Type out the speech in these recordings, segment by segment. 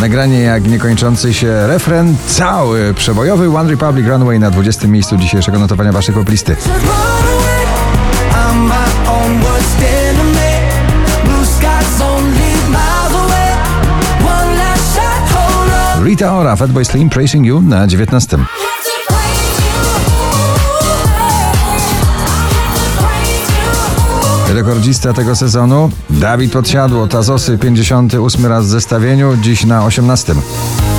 Nagranie jak niekończący się refren, cały przebojowy One Republic Runway na 20. miejscu dzisiejszego notowania waszej poplisty. Rita Ora, Fatboy Slim, Praising You na 19. Rekordzista tego sezonu Dawid Podsiadło, Tazosy 58 raz w zestawieniu, dziś na 18.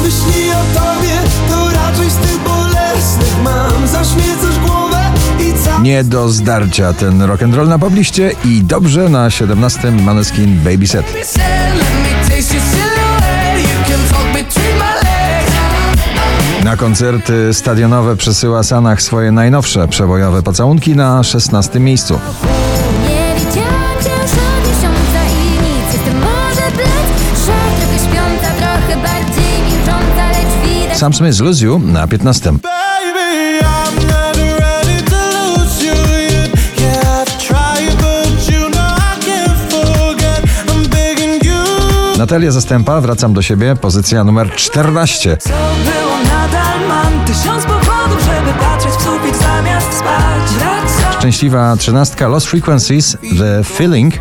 Myśli o tobie, to raczej z tych bolesnych mam. Zaśmiecasz głowę i cały Nie do zdarcia ten rock'n'roll na pobliście i dobrze na 17 Maneskin Baby Set. Na koncerty stadionowe przesyła Sanach swoje najnowsze przebojowe pocałunki na 16 miejscu. Sam Smith Lose You na 15. Baby, I'm not ready to lose you yet. Yeah, I've tried, but you know I can't forget. I'm begging you. Natalia Zastępa, wracam do siebie, pozycja numer 14. Co było nadal mam tysiąc powodów, żeby patrzeć w sufit zamiast spać Wracam Szczęśliwa trzynastka Lost Frequencies, The Feeling.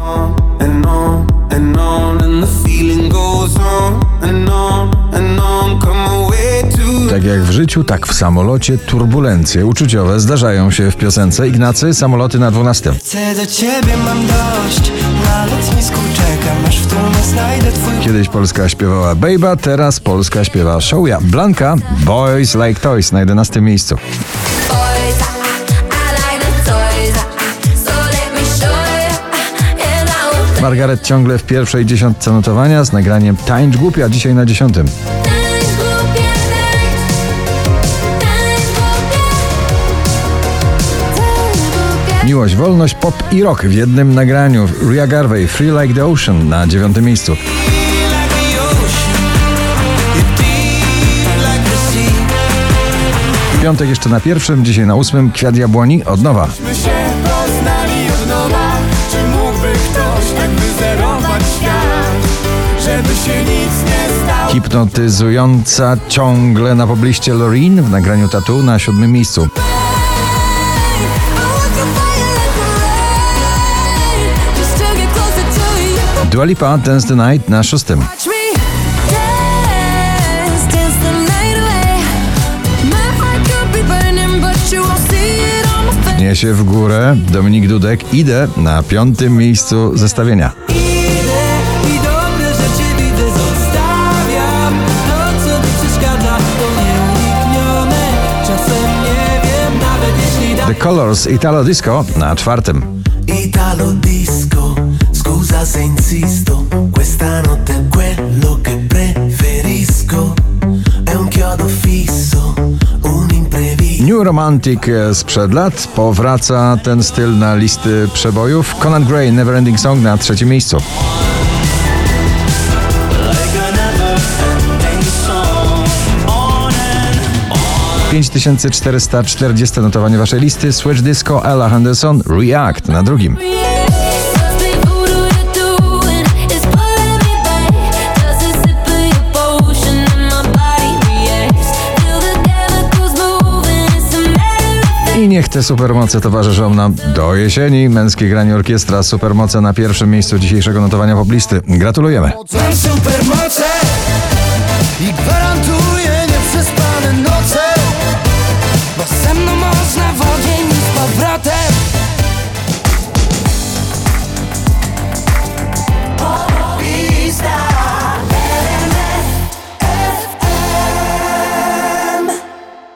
Życiu, tak w samolocie turbulencje uczuciowe zdarzają się w piosence Ignacy Samoloty na 12. Chcę do ciebie mam dość. Na lotnisku czekam, aż w tłumie znajdę twój Kiedyś Polska śpiewała Baby, teraz Polska śpiewa Showja. Blanka, Boys Like Toys na 11 miejscu. Margaret ciągle w pierwszej dziesiątce notowania z nagraniem Tańcz Głupia, dzisiaj na dziesiątym. Miłość, wolność, pop i rock w jednym nagraniu. Ria Garvey, Free Like the Ocean na dziewiątym miejscu. piątek jeszcze na pierwszym, dzisiaj na ósmym Kwiat Jabłoni od nowa. Tak? Hipnotyzująca ciągle na pobliście Loreen w nagraniu Tatu na siódmym miejscu. Dua Lipa, Dance the Night na szóstym. Niesie w górę Dominik Dudek, Idę na piątym miejscu zestawienia. The Colors, Italo Disco na czwartym. Italo disco, se insisto, questa notte è quello che preferisco. È un chiodo fisso, un imprevisto. New Romantic sprzed lat powraca ten styl na listy przebojów. Conan Gray, Neverending Song na trzecim miejscu. Like a never-ending song On and on 5440 notowanie waszej listy. Switch Disco, Ella Henderson, React na drugim. I niech te supermoce towarzyszą nam do jesieni. Męskie granie orkiestra Supermoce na pierwszym miejscu dzisiejszego notowania poblisty. Gratulujemy. Supermoce i